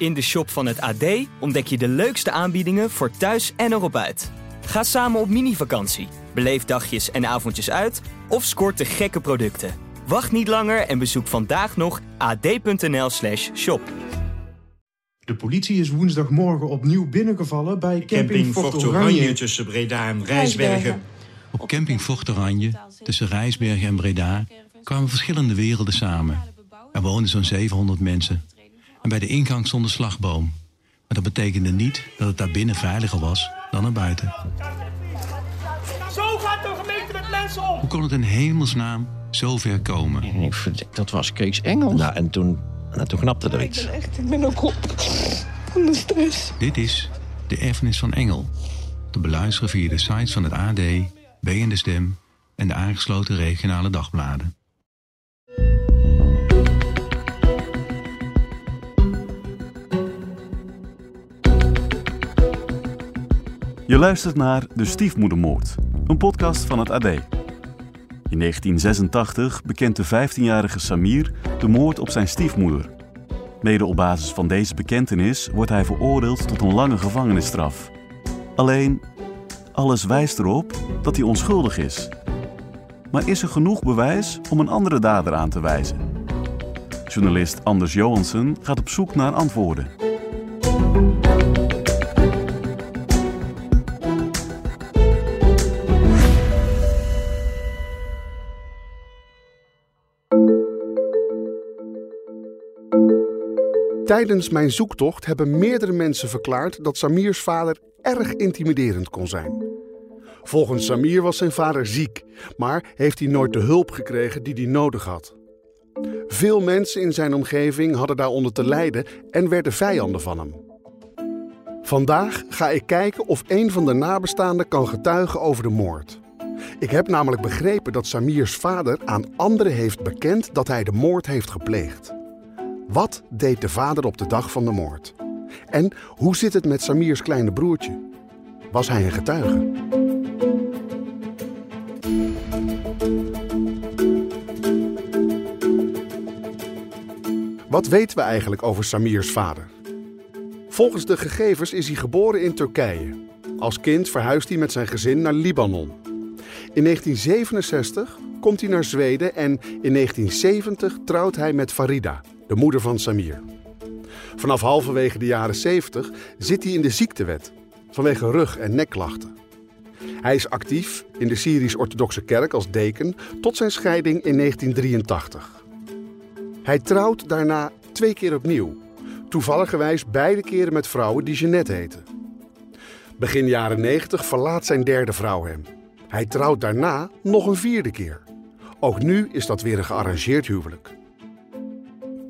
In de shop van het AD ontdek je de leukste aanbiedingen voor thuis en erop uit. Ga samen op mini-vakantie, beleef dagjes en avondjes uit of scoort de gekke producten. Wacht niet langer en bezoek vandaag nog ad.nl/slash shop. De politie is woensdagmorgen opnieuw binnengevallen bij camping, Camping Fort Fort Oranje. Oranje tussen Breda en Rijsbergen. Op camping Fort Oranje, tussen Rijsbergen en Breda, kwamen verschillende werelden samen. Er woonden zo'n 700 mensen. En bij de ingang stond een slagboom. Maar dat betekende niet dat het daar binnen veiliger was dan er buiten. Zo gaat de gemeente met mensen om. Hoe kon het in hemelsnaam zo ver komen? En ik verdik, dat was Kees Engels. Nou, en toen, nou, toen knapte er iets. Echt, ik ben ook op van de stress. Dit is De Erfenis van Engel. Te beluisteren via de sites van het AD, B en de Stem en de aangesloten regionale dagbladen. Je luistert naar De Stiefmoedermoord, een podcast van het AD. In 1986 bekent de 15-jarige Samir de moord op zijn stiefmoeder. Mede op basis van deze bekentenis wordt hij veroordeeld tot een lange gevangenisstraf. Alleen, alles wijst erop dat hij onschuldig is. Maar is er genoeg bewijs om een andere dader aan te wijzen? Journalist Anders Johansen gaat op zoek naar antwoorden. Tijdens mijn zoektocht hebben meerdere mensen verklaard dat Samirs vader erg intimiderend kon zijn. Volgens Samir was zijn vader ziek, maar heeft hij nooit de hulp gekregen die hij nodig had. Veel mensen in zijn omgeving hadden daaronder te lijden en werden vijanden van hem. Vandaag ga ik kijken of een van de nabestaanden kan getuigen over de moord. Ik heb namelijk begrepen dat Samirs vader aan anderen heeft bekend dat hij de moord heeft gepleegd. Wat deed de vader op de dag van de moord? En hoe zit het met Samirs kleine broertje? Was hij een getuige? Wat weten we eigenlijk over Samirs vader? Volgens de gegevens is hij geboren in Turkije. Als kind verhuist hij met zijn gezin naar Libanon. In 1967 komt hij naar Zweden en in 1970 trouwt hij met Farida, de moeder van Samir. Vanaf halverwege de jaren 70 zit hij in de ziektewet vanwege rug- en nekklachten. Hij is actief in de Syrisch-Orthodoxe Kerk als deken tot zijn scheiding in 1983. Hij trouwt daarna twee keer opnieuw, toevalligerwijs beide keren met vrouwen die Jeannette heten. Begin jaren 90 verlaat zijn derde vrouw hem. Hij trouwt daarna nog een vierde keer. Ook nu is dat weer een gearrangeerd huwelijk.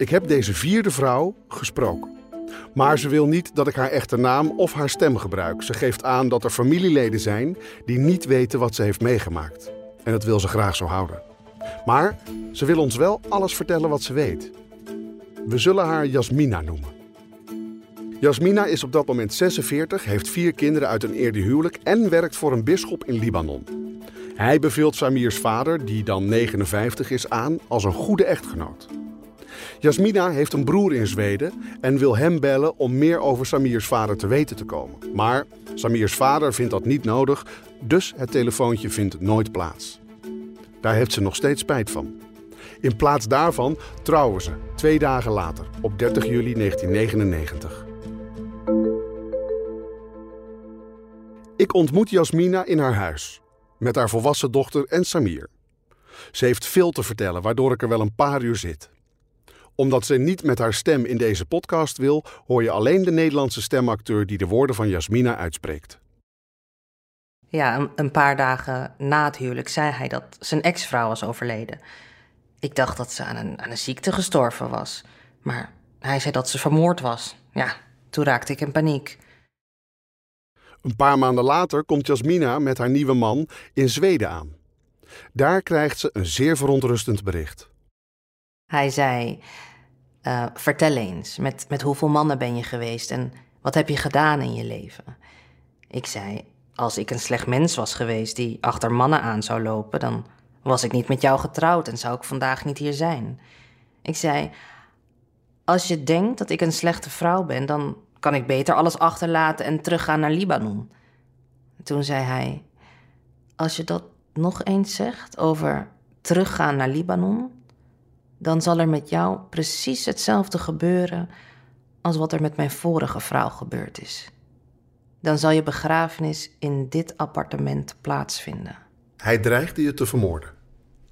Ik heb deze vierde vrouw gesproken. Maar ze wil niet dat ik haar echte naam of haar stem gebruik. Ze geeft aan dat er familieleden zijn die niet weten wat ze heeft meegemaakt. En dat wil ze graag zo houden. Maar ze wil ons wel alles vertellen wat ze weet. We zullen haar Jasmina noemen. Jasmina is op dat moment 46, heeft vier kinderen uit een eerder huwelijk en werkt voor een bisschop in Libanon. Hij beveelt Samirs vader, die dan 59 is, aan als een goede echtgenoot. Jasmina heeft een broer in Zweden en wil hem bellen om meer over Samirs vader te weten te komen. Maar Samirs vader vindt dat niet nodig, dus het telefoontje vindt nooit plaats. Daar heeft ze nog steeds spijt van. In plaats daarvan trouwen ze twee dagen later, op 30 juli 1999. Ik ontmoet Jasmina in haar huis, met haar volwassen dochter en Samir. Ze heeft veel te vertellen, waardoor ik er wel een paar uur zit. Omdat ze niet met haar stem in deze podcast wil, hoor je alleen de Nederlandse stemacteur die de woorden van Jasmina uitspreekt. Ja, een, paar dagen na het huwelijk zei hij dat zijn ex-vrouw was overleden. Ik dacht dat ze aan een, aan een ziekte gestorven was. Maar hij zei dat ze vermoord was. Ja, toen raakte ik in paniek. Een paar maanden later komt Jasmina met haar nieuwe man in Zweden aan. Daar krijgt ze een zeer verontrustend bericht. Hij zei: eh, Vertel eens, met, met hoeveel mannen ben je geweest en wat heb je gedaan in je leven? Ik zei: Als ik een slecht mens was geweest die achter mannen aan zou lopen, dan was ik niet met jou getrouwd en zou ik vandaag niet hier zijn. Ik zei: Als je denkt dat ik een slechte vrouw ben, dan kan ik beter alles achterlaten en teruggaan naar Libanon. Toen zei hij: Als je dat nog eens zegt over teruggaan naar Libanon, dan zal er met jou precies hetzelfde gebeuren als wat er met mijn vorige vrouw gebeurd is. Dan zal je begrafenis in dit appartement plaatsvinden. Hij dreigde je te vermoorden.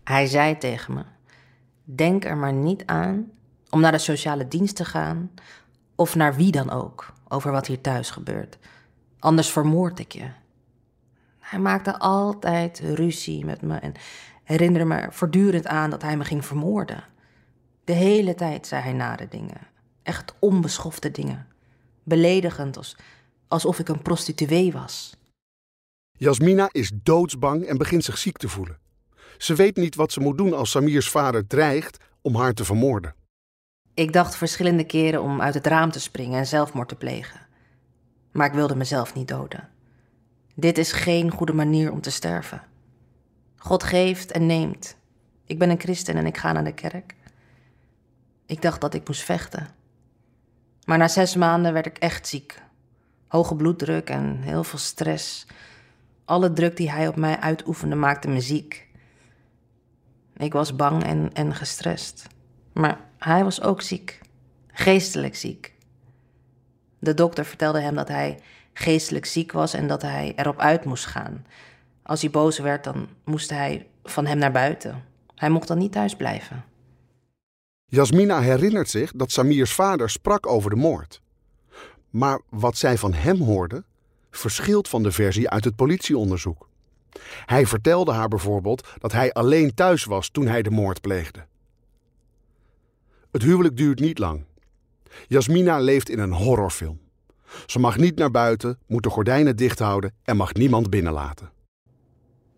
Hij zei tegen me: Denk er maar niet aan om naar de sociale dienst te gaan of naar wie dan ook over wat hier thuis gebeurt. Anders vermoord ik je. Hij maakte altijd ruzie met me en herinnerde me voortdurend aan dat hij me ging vermoorden. De hele tijd zei hij nare dingen. Echt onbeschofte dingen. Beledigend, als, alsof ik een prostituee was. Jasmina is doodsbang en begint zich ziek te voelen. Ze weet niet wat ze moet doen als Samirs vader dreigt om haar te vermoorden. Ik dacht verschillende keren om uit het raam te springen en zelfmoord te plegen. Maar ik wilde mezelf niet doden. Dit is geen goede manier om te sterven. God geeft en neemt. Ik ben een christen en ik ga naar de kerk. Ik dacht dat ik moest vechten. Maar na zes maanden werd ik echt ziek. Hoge bloeddruk en heel veel stress. Alle druk die hij op mij uitoefende maakte me ziek. Ik was bang en, en gestrest. Maar hij was ook ziek. Geestelijk ziek. De dokter vertelde hem dat hij geestelijk ziek was en dat hij erop uit moest gaan. Als hij boos werd, dan moest hij van hem naar buiten. Hij mocht dan niet thuis blijven. Jasmina herinnert zich dat Samirs vader sprak over de moord. Maar wat zij van hem hoorde, verschilt van de versie uit het politieonderzoek. Hij vertelde haar bijvoorbeeld dat hij alleen thuis was toen hij de moord pleegde. Het huwelijk duurt niet lang. Jasmina leeft in een horrorfilm. Ze mag niet naar buiten, moet de gordijnen dicht houden en mag niemand binnenlaten.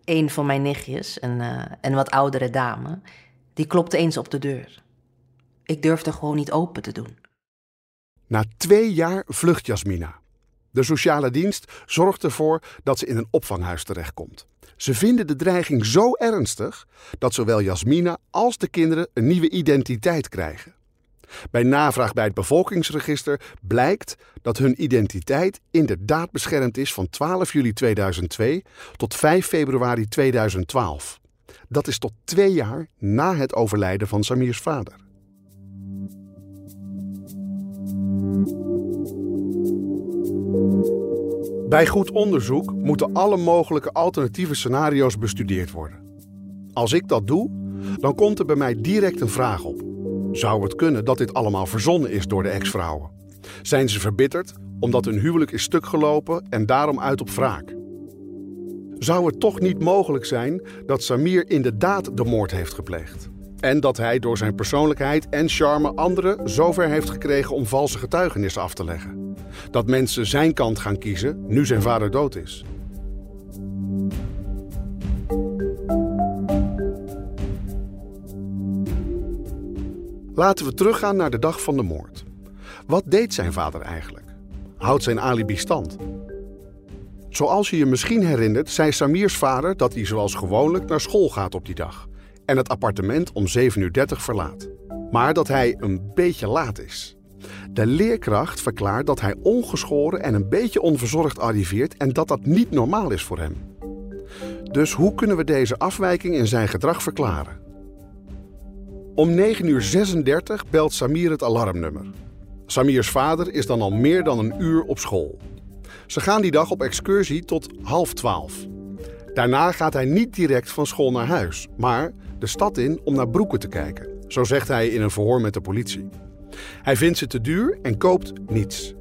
Een van mijn nichtjes, een, uh, een wat oudere dame, die klopte eens op de deur. Ik durfde gewoon niet open te doen. Na twee jaar vlucht Jasmina. De sociale dienst zorgt ervoor dat ze in een opvanghuis terechtkomt. Ze vinden de dreiging zo ernstig dat zowel Jasmina als de kinderen een nieuwe identiteit krijgen. Bij navraag bij het bevolkingsregister blijkt dat hun identiteit inderdaad beschermd is van 12 juli 2002 tot 5 februari 2012. Dat is tot twee jaar na het overlijden van Samirs vader. Bij goed onderzoek moeten alle mogelijke alternatieve scenario's bestudeerd worden. Als ik dat doe, dan komt er bij mij direct een vraag op. Zou het kunnen dat dit allemaal verzonnen is door de ex-vrouwen? Zijn ze verbitterd omdat hun huwelijk is stuk gelopen en daarom uit op wraak? Zou het toch niet mogelijk zijn dat Samir inderdaad de moord heeft gepleegd? En dat hij door zijn persoonlijkheid en charme anderen zover heeft gekregen om valse getuigenissen af te leggen? Dat mensen zijn kant gaan kiezen nu zijn vader dood is? Laten we teruggaan naar de dag van de moord. Wat deed zijn vader eigenlijk? Houdt zijn alibi stand? Zoals je je misschien herinnert, zei Samirs vader dat hij zoals gewoonlijk naar school gaat op die dag en het appartement om 7.30 uur verlaat. Maar dat hij een beetje laat is. De leerkracht verklaart dat hij ongeschoren en een beetje onverzorgd arriveert en dat dat niet normaal is voor hem. Dus hoe kunnen we deze afwijking in zijn gedrag verklaren? Om 9 uur 36 belt Samir het alarmnummer. Samirs vader is dan al meer dan een uur op school. Ze gaan die dag op excursie tot half twaalf. Daarna gaat hij niet direct van school naar huis, maar de stad in om naar broeken te kijken. Zo zegt hij in een verhoor met de politie. Hij vindt ze te duur en koopt niets.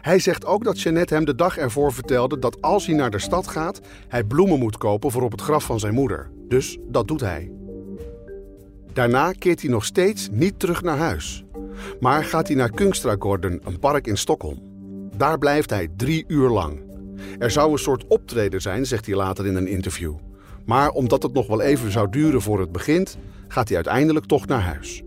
Hij zegt ook dat Jeannette hem de dag ervoor vertelde dat als hij naar de stad gaat, hij bloemen moet kopen voor op het graf van zijn moeder. Dus dat doet hij. Daarna keert hij nog steeds niet terug naar huis. Maar gaat hij naar Kungstrakorden, een park in Stockholm. Daar blijft hij drie uur lang. Er zou een soort optreden zijn, zegt hij later in een interview. Maar omdat het nog wel even zou duren voor het begint, gaat hij uiteindelijk toch naar huis.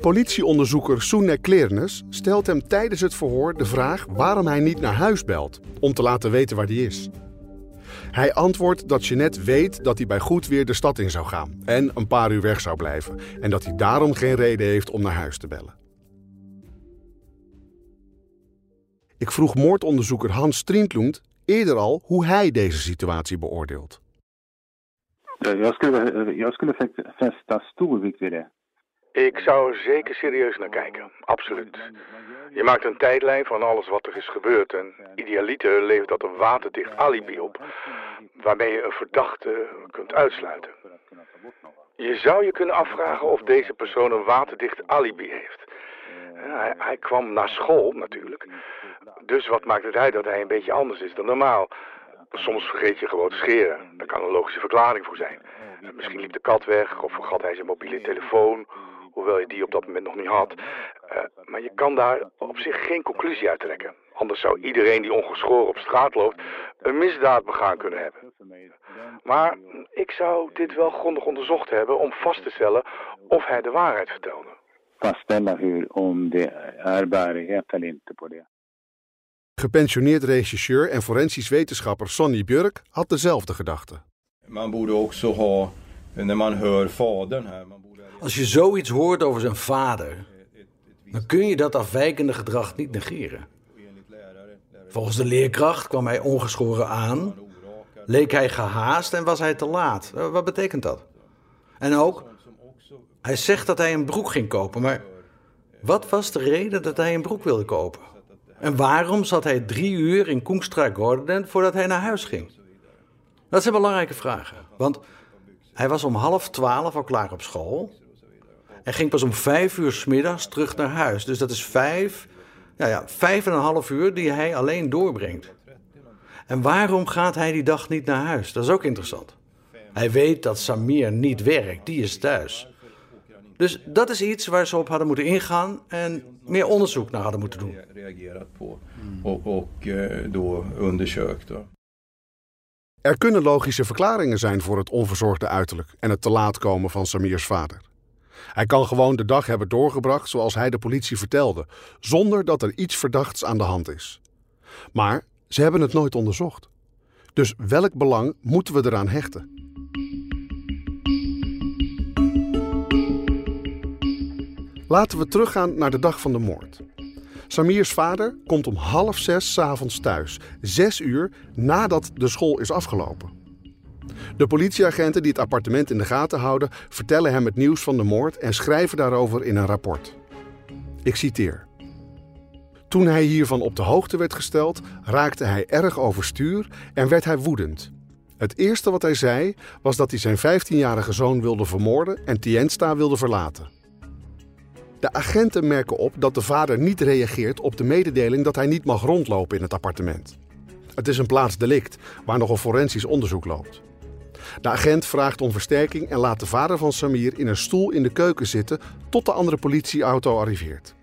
Politieonderzoeker Soene Kleernes stelt hem tijdens het verhoor de vraag waarom hij niet naar huis belt om te laten weten waar hij is. Hij antwoordt dat Jeanette weet dat hij bij goed weer de stad in zou gaan en een paar uur weg zou blijven. En dat hij daarom geen reden heeft om naar huis te bellen. Ik vroeg moordonderzoeker Hans Strindlund eerder al hoe hij deze situatie beoordeelt. Jag skulle, jag skulle fästa stor vikt vid det. Ik zou er zeker serieus naar kijken, absoluut. Je maakt een tijdlijn van alles wat er is gebeurd en idealiter levert dat een waterdicht alibi op, waarmee je een verdachte kunt uitsluiten. Je zou je kunnen afvragen of deze persoon een waterdicht alibi heeft. Hij, hij kwam naar school natuurlijk, dus wat maakt het uit dat hij een beetje anders is dan normaal? Soms vergeet je gewoon te scheren. Daar kan een logische verklaring voor zijn. Misschien liep de kat weg of vergat hij zijn mobiele telefoon hoewel je die op dat moment nog niet had. Uh, maar je kan daar op zich geen conclusie uit trekken. Anders zou iedereen die ongeschoren op straat loopt een misdaad begaan kunnen hebben. Maar ik zou dit wel grondig onderzocht hebben om vast te stellen of hij de waarheid vertelde. Vastställa hur om det är bärighet eller inte på det. Gepensioneerd regisseur en forensisch wetenschapper Sonny Björk had dezelfde gedachte. Man borde också ha, när man hör fadern här, man borde... Als je zoiets hoort over zijn vader, dan kun je dat afwijkende gedrag niet negeren. Volgens de leerkracht kwam hij ongeschoren aan, leek hij gehaast en was hij te laat. Wat betekent dat? En ook, hij zegt dat hij een broek ging kopen, maar wat was de reden dat hij een broek wilde kopen? En waarom zat hij drie uur in Koengstra Gordon voordat hij naar huis ging? Dat zijn belangrijke vragen, want hij was om half twaalf al klaar op school en ging pas om vijf uur s middags terug naar huis. Dus dat is vijf, nou ja, vijf en een half uur die hij alleen doorbrengt. En waarom gaat hij die dag niet naar huis? Dat is ook interessant. Hij weet dat Samir niet werkt, die is thuis. Dus dat is iets waar ze op hadden moeten ingaan en meer onderzoek naar hadden moeten doen. Er kunnen logische verklaringen zijn voor het onverzorgde uiterlijk en het te laat komen van Samirs vader. Hij kan gewoon de dag hebben doorgebracht zoals hij de politie vertelde, zonder dat er iets verdachts aan de hand is. Maar ze hebben het nooit onderzocht. Dus welk belang moeten we eraan hechten? Laten we teruggaan naar de dag van de moord. Samirs vader komt om half zes s'avonds thuis, zes uur nadat de school is afgelopen. De politieagenten die het appartement in de gaten houden, vertellen hem het nieuws van de moord en schrijven daarover in een rapport. Ik citeer. Toen hij hiervan op de hoogte werd gesteld, raakte hij erg overstuur en werd hij woedend. Het eerste wat hij zei was dat hij zijn 15-jarige zoon wilde vermoorden en Tiensta wilde verlaten. De agenten merken op dat de vader niet reageert op de mededeling dat hij niet mag rondlopen in het appartement. Het is een plaatsdelict waar nog een forensisch onderzoek loopt. De agent vraagt om versterking en laat de vader van Samir in een stoel in de keuken zitten tot de andere politieauto arriveert.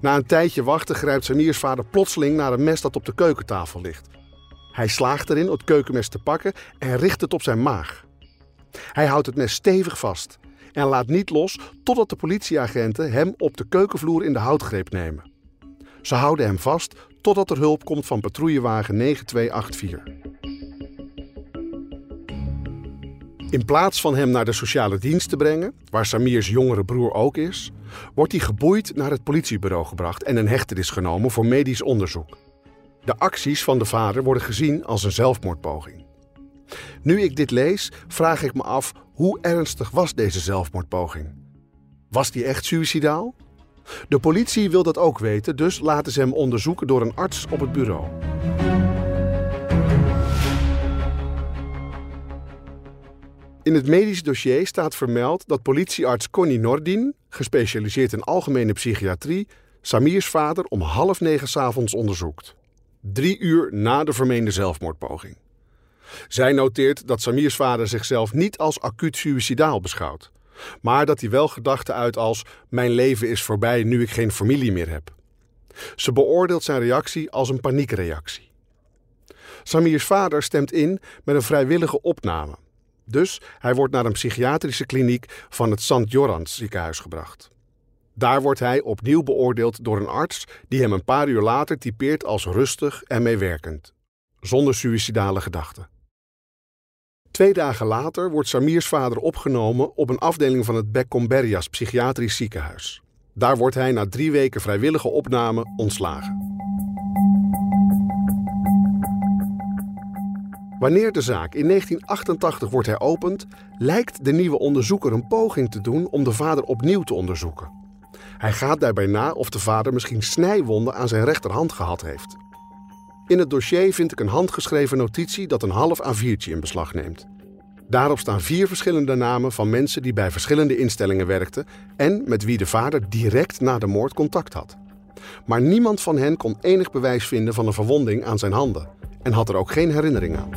Na een tijdje wachten grijpt Samirs vader plotseling naar een mes dat op de keukentafel ligt. Hij slaagt erin het keukenmes te pakken en richt het op zijn maag. Hij houdt het mes stevig vast en laat niet los totdat de politieagenten hem op de keukenvloer in de houtgreep nemen. Ze houden hem vast totdat er hulp komt van patrouillewagen 9284. In plaats van hem naar de sociale dienst te brengen, waar Samirs jongere broer ook is, wordt hij geboeid naar het politiebureau gebracht en een hechtenis genomen voor medisch onderzoek. De acties van de vader worden gezien als een zelfmoordpoging. Nu ik dit lees, vraag ik me af hoe ernstig was deze zelfmoordpoging? Was die echt suicidaal? De politie wil dat ook weten, dus laten ze hem onderzoeken door een arts op het bureau. In het medisch dossier staat vermeld dat politiearts Connie Nordin, gespecialiseerd in algemene psychiatrie, Samirs vader om half negen s'avonds onderzoekt. Drie uur na de vermeende zelfmoordpoging. Zij noteert dat Samirs vader zichzelf niet als acuut suicidaal beschouwt, maar dat hij wel gedachten uit als: Mijn leven is voorbij nu ik geen familie meer heb. Ze beoordeelt zijn reactie als een paniekreactie. Samirs vader stemt in met een vrijwillige opname. Dus hij wordt naar een psychiatrische kliniek van het St. Jorans ziekenhuis gebracht. Daar wordt hij opnieuw beoordeeld door een arts die hem een paar uur later typeert als rustig en meewerkend. zonder suïcidale gedachten. Twee dagen later wordt Samirs vader opgenomen op een afdeling van het Beckomberrias psychiatrisch ziekenhuis. Daar wordt hij na drie weken vrijwillige opname ontslagen. Wanneer de zaak in 1988 wordt heropend, lijkt de nieuwe onderzoeker een poging te doen om de vader opnieuw te onderzoeken. Hij gaat daarbij na of de vader misschien snijwonden aan zijn rechterhand gehad heeft. In het dossier vind ik een handgeschreven notitie dat een half A4'tje in beslag neemt. Daarop staan vier verschillende namen van mensen die bij verschillende instellingen werkten en met wie de vader direct na de moord contact had. Maar niemand van hen kon enig bewijs vinden van een verwonding aan zijn handen en had er ook geen herinnering aan.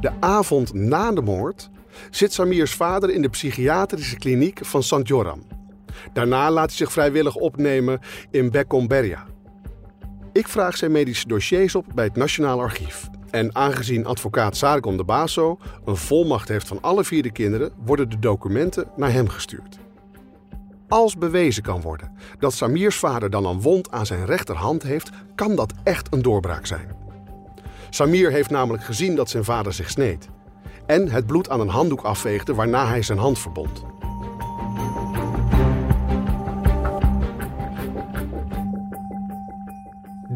De avond na de moord zit Samirs vader in de psychiatrische kliniek van St. Joram. Daarna laat hij zich vrijwillig opnemen in Beckomberria. Ik vraag zijn medische dossiers op bij het Nationaal Archief. En aangezien advocaat Sargon de Baso een volmacht heeft van alle vier de kinderen, worden de documenten naar hem gestuurd. Als bewezen kan worden dat Samirs vader dan een wond aan zijn rechterhand heeft, kan dat echt een doorbraak zijn. Samir heeft namelijk gezien dat zijn vader zich sneed. En het bloed aan een handdoek afveegde waarna hij zijn hand verbond.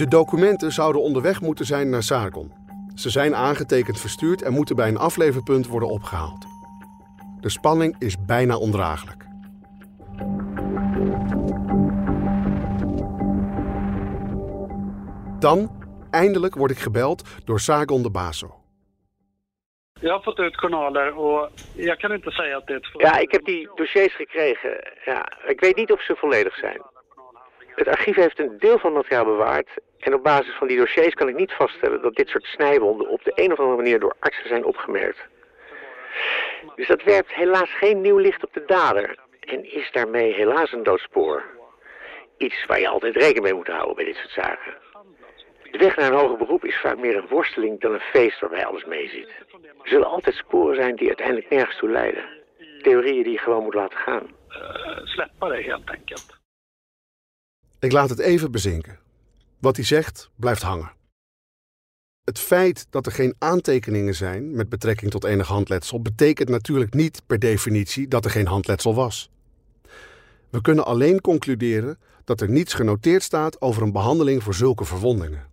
De documenten zouden onderweg moeten zijn naar Sargon. Ze zijn aangetekend verstuurd en moeten bij een afleverpunt worden opgehaald. De spanning is bijna ondraaglijk. Dan, eindelijk, word ik gebeld door Sargon de Baso. Jag har fått ut journaler och jag kan inte säga att det är ett Ja, ik heb die dossiers gekregen. Ja, ik weet niet of ze volledig zijn. Het archief heeft een deel van het materiaal bewaard. En op basis van die dossiers kan ik niet vaststellen dat dit soort snijwonden op de een of andere manier door artsen zijn opgemerkt. Dus dat werpt helaas geen nieuw licht op de dader. En is daarmee helaas een doodspoor. Iets waar je altijd rekening mee moet houden bij dit soort zaken. De weg naar een hoger beroep is vaak meer een worsteling dan een feest waarbij alles meezit. Er zullen altijd sporen zijn die uiteindelijk nergens toe leiden. Theorieën die je gewoon moet laten gaan. Uh, släppa det helt enkelt. Ik laat het even bezinken. Wat hij zegt blijft hangen. Het feit dat er geen aantekeningen zijn met betrekking tot enig handletsel betekent natuurlijk niet per definitie dat er geen handletsel was. We kunnen alleen concluderen dat er niets genoteerd staat over een behandeling voor zulke verwondingen.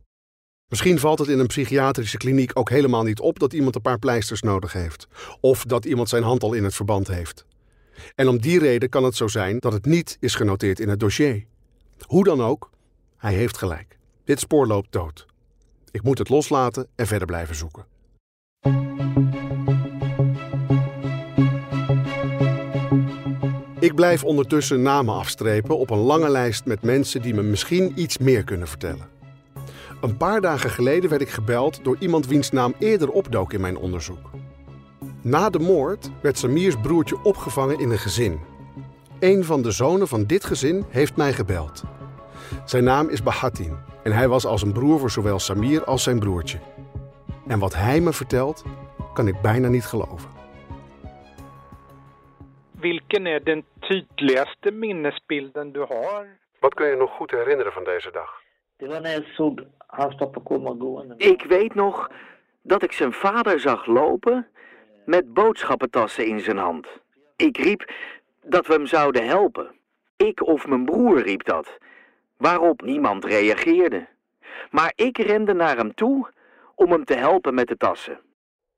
Misschien valt het in een psychiatrische kliniek ook helemaal niet op dat iemand een paar pleisters nodig heeft, of dat iemand zijn hand al in het verband heeft. En om die reden kan het zo zijn dat het niet is genoteerd in het dossier. Hoe dan ook, hij heeft gelijk. Dit spoor loopt dood. Ik moet het loslaten en verder blijven zoeken. Ik blijf ondertussen namen afstrepen op een lange lijst met mensen die me misschien iets meer kunnen vertellen. Een paar dagen geleden werd ik gebeld door iemand wiens naam eerder opdook in mijn onderzoek. Na de moord werd Samirs broertje opgevangen in een gezin. Een van de zonen van dit gezin heeft mij gebeld. Zijn naam is Bahatin en hij was als een broer voor zowel Samir als zijn broertje. En wat hij me vertelt, kan ik bijna niet geloven. Vilken är den tydligaste minnesbilden du har? Wat kun je nog goed herinneren van deze dag? Ik weet nog dat ik zijn vader zag lopen met boodschappentassen in zijn hand. Ik riep dat we hem zouden helpen. Ik of mijn broer riep dat, waarop niemand reageerde. Maar ik rende naar hem toe om hem te helpen met de tassen.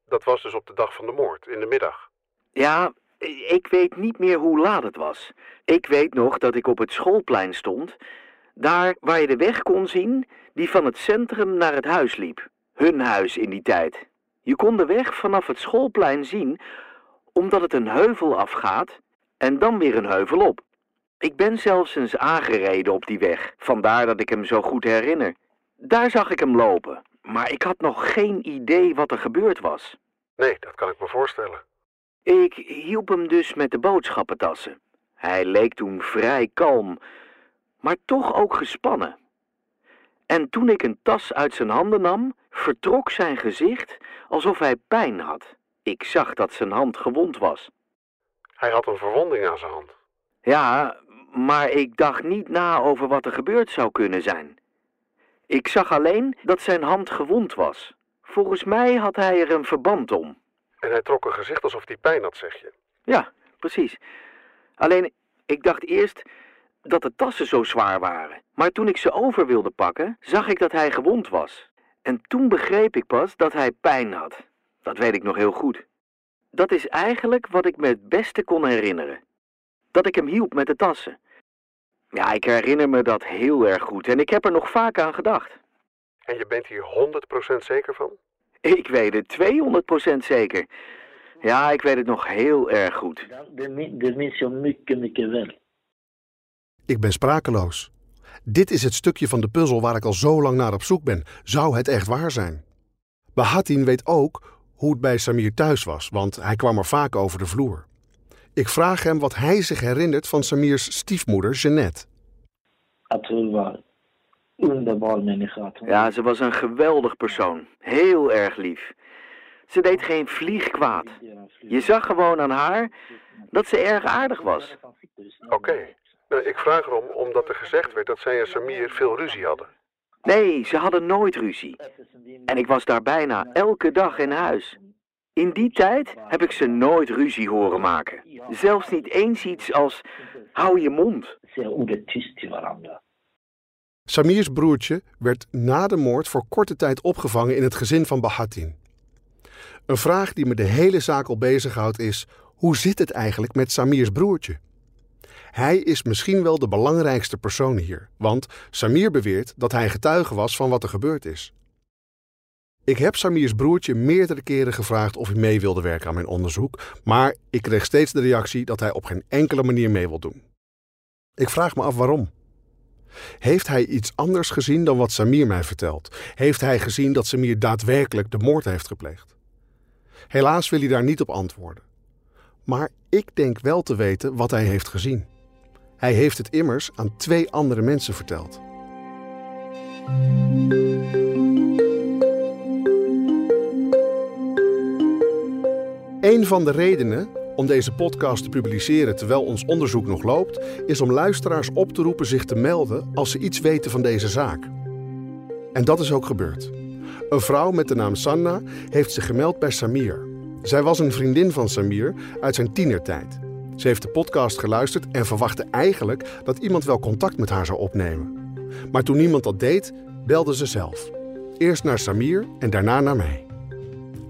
Dat was dus op de dag van de moord, in de middag. Ja, ik weet niet meer hoe laat het was. Ik weet nog dat ik op het schoolplein stond, daar waar je de weg kon zien die van het centrum naar het huis liep. Hun huis in die tijd. Je kon de weg vanaf het schoolplein zien, omdat het een heuvel afgaat en dan weer een heuvel op. Ik ben zelfs eens aangereden op die weg, vandaar dat ik hem zo goed herinner. Daar zag ik hem lopen, maar ik had nog geen idee wat er gebeurd was. Nee, dat kan ik me voorstellen. Ik hielp hem dus met de boodschappentassen. Hij leek toen vrij kalm, maar toch ook gespannen. En toen ik een tas uit zijn handen nam, vertrok zijn gezicht alsof hij pijn had. Ik zag dat zijn hand gewond was. Hij had een verwonding aan zijn hand. Ja, maar ik dacht niet na over wat er gebeurd zou kunnen zijn. Ik zag alleen dat zijn hand gewond was. Volgens mij had hij er een verband om. En hij trok een gezicht alsof hij pijn had, zeg je. Ja, precies. Alleen, ik dacht eerst dat de tassen zo zwaar waren. Maar toen ik ze over wilde pakken, zag ik dat hij gewond was. En toen begreep ik pas dat hij pijn had. Dat weet ik nog heel goed. Dat is eigenlijk wat ik me het beste kon herinneren. Dat ik hem hielp met de tassen. Ja, ik herinner me dat heel erg goed en ik heb er nog vaak aan gedacht. En je bent hier 100% zeker van? Ik weet het 200% zeker. Ja, ik weet het nog heel erg goed. Det minns jag mycket, mycket väl. Ik ben sprakeloos. Dit is het stukje van de puzzel waar ik al zo lang naar op zoek ben. Zou het echt waar zijn? Bahatin weet ook hoe het bij Samir thuis was, want hij kwam er vaak over de vloer. Ik vraag hem wat hij zich herinnert van Samirs stiefmoeder Jeannette. Ja, ze was een geweldig persoon. Heel erg lief. Ze deed geen vlieg kwaad. Je zag gewoon aan haar dat ze erg aardig was. Oké. Nou, ik vraag erom omdat er gezegd werd dat zij en Samir veel ruzie hadden. Nee, ze hadden nooit ruzie. En ik was daar bijna elke dag in huis. In die tijd heb ik ze nooit ruzie horen maken. Zelfs niet eens iets als hou je mond. Samirs broertje werd na de moord voor korte tijd opgevangen in het gezin van Bahatin. Een vraag die me de hele zaak al bezighoudt is: hoe zit het eigenlijk met Samirs broertje? Hij is misschien wel de belangrijkste persoon hier, want Samir beweert dat hij getuige was van wat er gebeurd is. Ik heb Samirs broertje meerdere keren gevraagd of hij mee wilde werken aan mijn onderzoek, maar ik kreeg steeds de reactie dat hij op geen enkele manier mee wil doen. Ik vraag me af waarom. Heeft hij iets anders gezien dan wat Samir mij vertelt? Heeft hij gezien dat Samir daadwerkelijk de moord heeft gepleegd? Helaas wil hij daar niet op antwoorden. Maar ik denk wel te weten wat hij heeft gezien. Hij heeft het immers aan twee andere mensen verteld. Een van de redenen om deze podcast te publiceren terwijl ons onderzoek nog loopt, is om luisteraars op te roepen zich te melden als ze iets weten van deze zaak. En dat is ook gebeurd. Een vrouw met de naam Sanna heeft zich gemeld bij Samir. Zij was een vriendin van Samir uit zijn tienertijd. Ze heeft de podcast geluisterd en verwachtte eigenlijk dat iemand wel contact met haar zou opnemen. Maar toen niemand dat deed, belde ze zelf. Eerst naar Samir en daarna naar mij.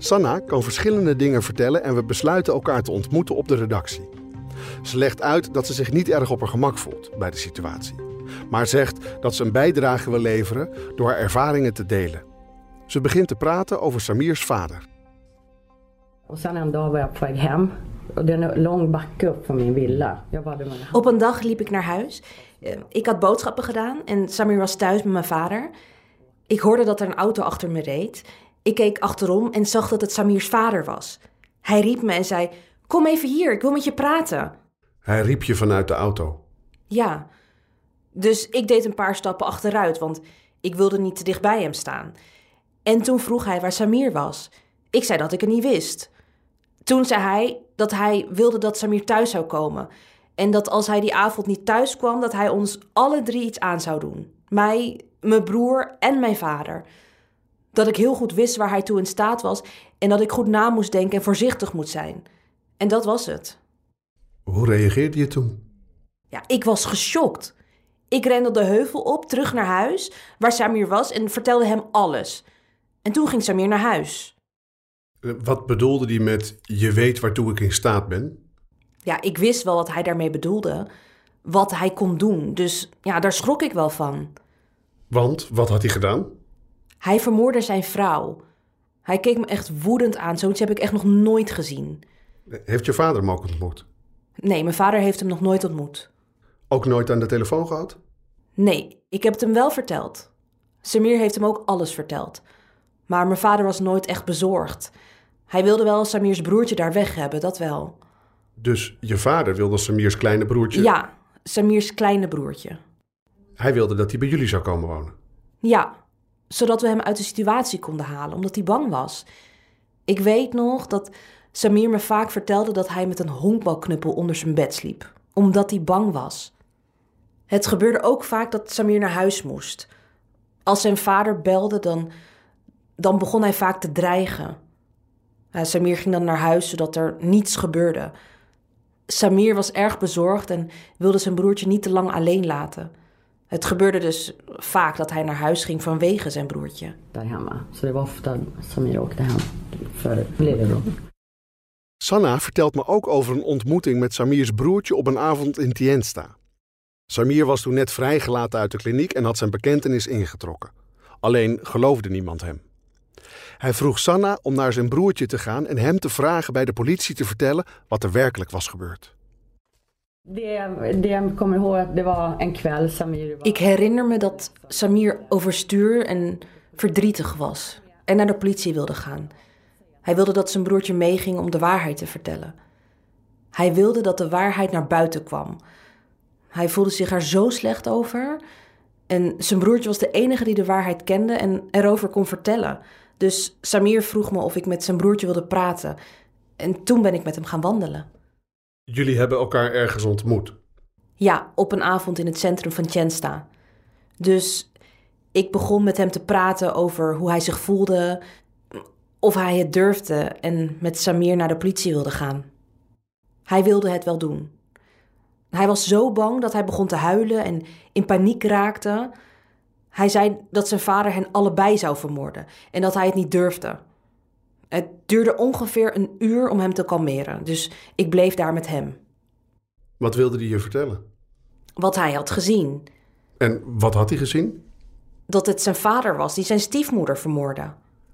Sanna kan verschillende dingen vertellen en we besluiten elkaar te ontmoeten op de redactie. Ze legt uit dat ze zich niet erg op haar gemak voelt bij de situatie, maar zegt dat ze een bijdrage wil leveren door haar ervaringen te delen. Ze begint te praten over Samirs vader. Och sen en dag var jag på väg hem. Och det är en lång backe upp från min villa. Jag var där med Op een dag liep ik naar huis. Eh, Ik had boodschappen gedaan en Samir was thuis met mijn vader. Ik hoorde dat er een auto achter me reed. Ik keek achterom en zag dat het Samirs vader was. Hij riep me en zei: Kom even hier, ik wil met je praten. Hij riep je vanuit de auto. Ja. Dus ik deed een paar stappen achteruit, want ik wilde niet te dicht bij hem staan. En toen vroeg hij waar Samir was. Ik zei dat ik het niet wist. Toen zei hij dat hij wilde dat Samir thuis zou komen. En dat als hij die avond niet thuis kwam, dat hij ons alle drie iets aan zou doen. Mij, mijn broer en mijn vader. Dat ik heel goed wist waar hij toe in staat was en dat ik goed na moest denken en voorzichtig moet zijn. En dat was het. Hoe reageerde je toen? Ja, ik was geschokt. Ik rende de heuvel op, terug naar huis, waar Samir was, en vertelde hem alles. En toen ging Samir naar huis. Eh, Wat bedoelde hij met je weet waartoe ik in staat ben? Ja, ik wist wel wat hij daarmee bedoelde. Wat hij kon doen. Dus ja, daar schrok ik wel van. Want wat had hij gedaan? Hij vermoordde zijn vrouw. Hij keek me echt woedend aan. Zoiets heb ik echt nog nooit gezien. Heeft je vader hem ook ontmoet? Nee, mijn vader heeft hem nog nooit ontmoet. Ook nooit aan de telefoon gehad? Nee, ik heb het hem wel verteld. Samir heeft hem ook alles verteld. Maar mijn vader was nooit echt bezorgd. Hij wilde wel Samirs broertje daar weg hebben, dat wel. Dus je vader wilde Samirs kleine broertje? Ja, Samirs kleine broertje. Hij wilde dat hij bij jullie zou komen wonen. Ja, zodat we hem uit de situatie konden halen, omdat hij bang was. Ik weet nog dat Samir me vaak vertelde dat hij met een honkbalknuppel onder zijn bed sliep, omdat hij bang was. Het gebeurde ook vaak dat Samir naar huis moest. Als zijn vader belde, dan, dan begon hij vaak te dreigen. Samir ging dan naar huis zodat er niets gebeurde. Samir was erg bezorgd en wilde zijn broertje niet te lang alleen laten. Het gebeurde dus vaak dat hij naar huis ging vanwege zijn broertje. Daar hemma. Så det var ofta Samir åkte hem för lillebror. Sanna vertelt me ook over een ontmoeting met Samirs broertje op een avond in Tiensta. Samir was toen net vrijgelaten uit de kliniek en had zijn bekentenis ingetrokken. Alleen geloofde niemand hem. Hij vroeg Sanna om naar zijn broertje te gaan en hem te vragen bij de politie te vertellen wat er werkelijk was gebeurd. Det, det kommer ihåg att det var en kväll Samir. Ik herinner me dat Samir overstuur en verdrietig was en naar de politie wilde gaan. Hij wilde dat zijn broertje meeging om de waarheid te vertellen. Hij wilde dat de waarheid naar buiten kwam. Hij voelde zich er zo slecht over. En zijn broertje was de enige die de waarheid kende en erover kon vertellen. Dus Samir vroeg me of ik met zijn broertje wilde praten. En toen ben ik met hem gaan wandelen. Jullie hebben elkaar ergens ontmoet. Ja, op een avond in het centrum van Tjensta. Dus ik begon met hem te praten over hoe hij zich voelde, of hij het durfde en met Samir naar de politie wilde gaan. Hij wilde het wel doen. Hij was zo bang dat hij begon te huilen en in paniek raakte. Hij zei dat zijn vader hen allebei zou vermoorden en dat hij het niet durfde. Het duurde ongeveer een uur om hem te kalmeren, dus ik bleef daar met hem. Wat wilde hij je vertellen? Wat hij had gezien: En wat had hij gezien? dat het zijn vader was die zijn stiefmoeder vermoordde.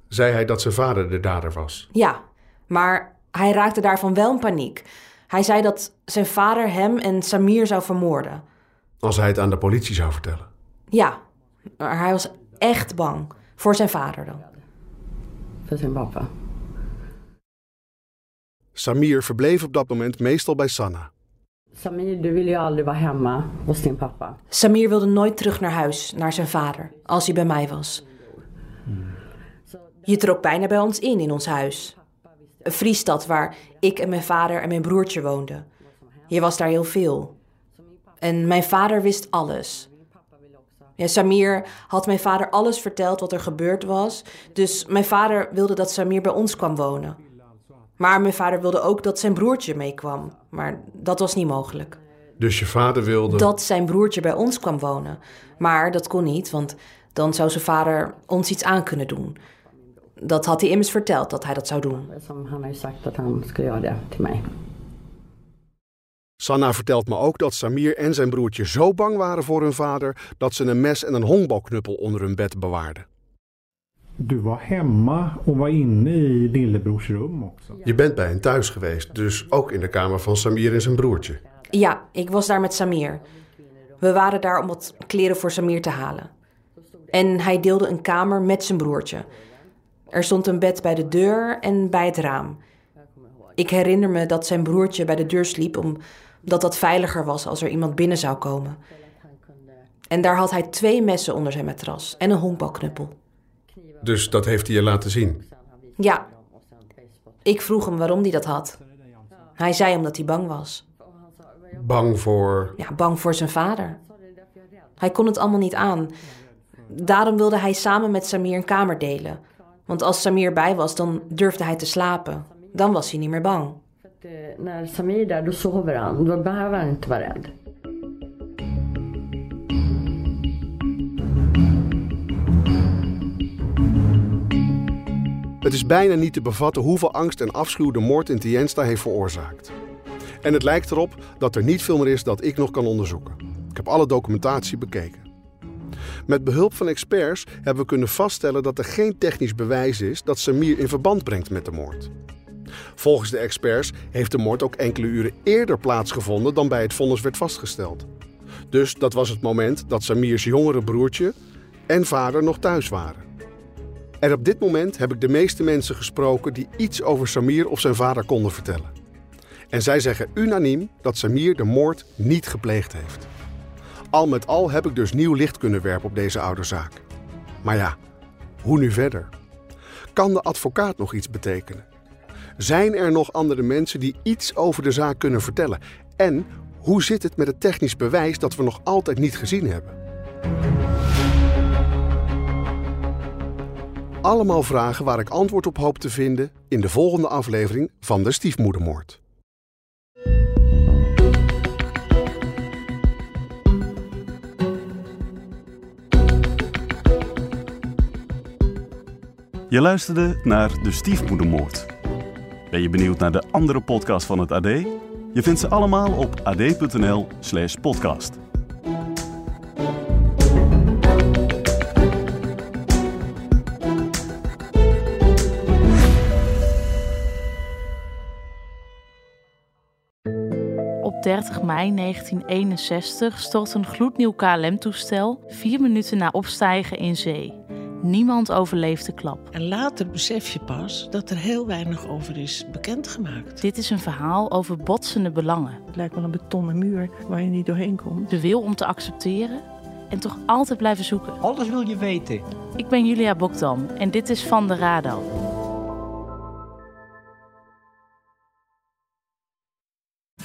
Zei hij dat zijn vader de dader was? Ja, maar hij raakte daarvan wel in paniek. Hij zei dat zijn vader hem en Samir zou vermoorden. Als hij het aan de politie zou vertellen. Ja, maar hij was echt bang. Voor zijn vader dan. För sin pappa. Samir verbleef op dat moment meestal bij Sanna. Samir, du ville ju aldrig vara hemma hos din pappa. Samir wilde nooit terug naar huis, naar zijn vader, als hij bij mij was. Je trok bijna bij ons in, in ons huis. Een Friesstad waar ik en mijn vader en mijn broertje woonden. Je was daar heel veel. En mijn vader wist alles. Ja, Samir had mijn vader alles verteld wat er gebeurd was. Dus mijn vader wilde dat Samir bij ons kwam wonen. Maar mijn vader wilde ook dat zijn broertje meekwam. Maar dat was niet mogelijk. Dus je vader wilde. Dat zijn broertje bij ons kwam wonen. Maar dat kon niet, want dan zou zijn vader ons iets aan kunnen doen. Dat had hij immers verteld dat hij dat zou doen. Skulle göra det till mig. Sanna vertelt me ook dat Samir en zijn broertje zo bang waren voor hun vader dat ze een mes en een honkbalknuppel onder hun bed bewaarden. Du var hemma och var inne i lillebrors rum också. Je bent bij hen thuis geweest, dus ook in de kamer van Samir en zijn broertje. Ja, ik was daar met Samir. We waren daar om wat kleren voor Samir te halen. En hij deelde een kamer met zijn broertje. Er stond een bed bij de deur en bij het raam. Ik herinner me dat zijn broertje bij de deur sliep omdat dat veiliger was als er iemand binnen zou komen. En daar had hij twee messen onder zijn matras en een honkbalknuppel. Dus dat heeft hij je laten zien. Ja. Ik vroeg hem waarom hij dat had. Hij zei omdat hij bang was. Bang voor. Ja, bang voor zijn vader. Hij kon het allemaal niet aan. Daarom wilde hij samen met Samir een kamer delen. Want als Samir bij was, dan durfde hij te slapen. Dan was hij niet meer bang. När Samir där, då sover han. Då behöver han inte vara rädd. Het is bijna niet te bevatten hoeveel angst en afschuw de moord in Tiensta heeft veroorzaakt. En het lijkt erop dat er niet veel meer is dat ik nog kan onderzoeken. Ik heb alle documentatie bekeken. Met behulp van experts hebben we kunnen vaststellen dat er geen technisch bewijs is dat Samir in verband brengt met de moord. Volgens de experts heeft de moord ook enkele uren eerder plaatsgevonden dan bij het vonnis werd vastgesteld. Dus dat was het moment dat Samirs jongere broertje en vader nog thuis waren. En op dit moment heb ik de meeste mensen gesproken die iets over Samir of zijn vader konden vertellen. En zij zeggen unaniem dat Samir de moord niet gepleegd heeft. Al met al heb ik dus nieuw licht kunnen werpen op deze oude zaak. Maar ja, hoe nu verder? Kan de advocaat nog iets betekenen? Zijn er nog andere mensen die iets over de zaak kunnen vertellen? En Hoe zit het met het technisch bewijs dat we nog altijd niet gezien hebben? Allemaal vragen waar ik antwoord op hoop te vinden in de volgende aflevering van de Stiefmoedermoord. Je luisterde naar De Stiefmoedermoord. Ben je benieuwd naar de andere podcast van het AD? Je vindt ze allemaal op ad.nl/slash podcast. 30 mei 1961 stort een gloednieuw KLM-toestel vier minuten na opstijgen in zee. Niemand overleeft de klap. En later besef je pas dat er heel weinig over is bekendgemaakt. Dit is een verhaal over botsende belangen. Het lijkt wel een betonnen muur waar je niet doorheen komt. De wil om te accepteren en toch altijd blijven zoeken. Alles wil je weten. Ik ben Julia Bokdam en dit is Van de Radar.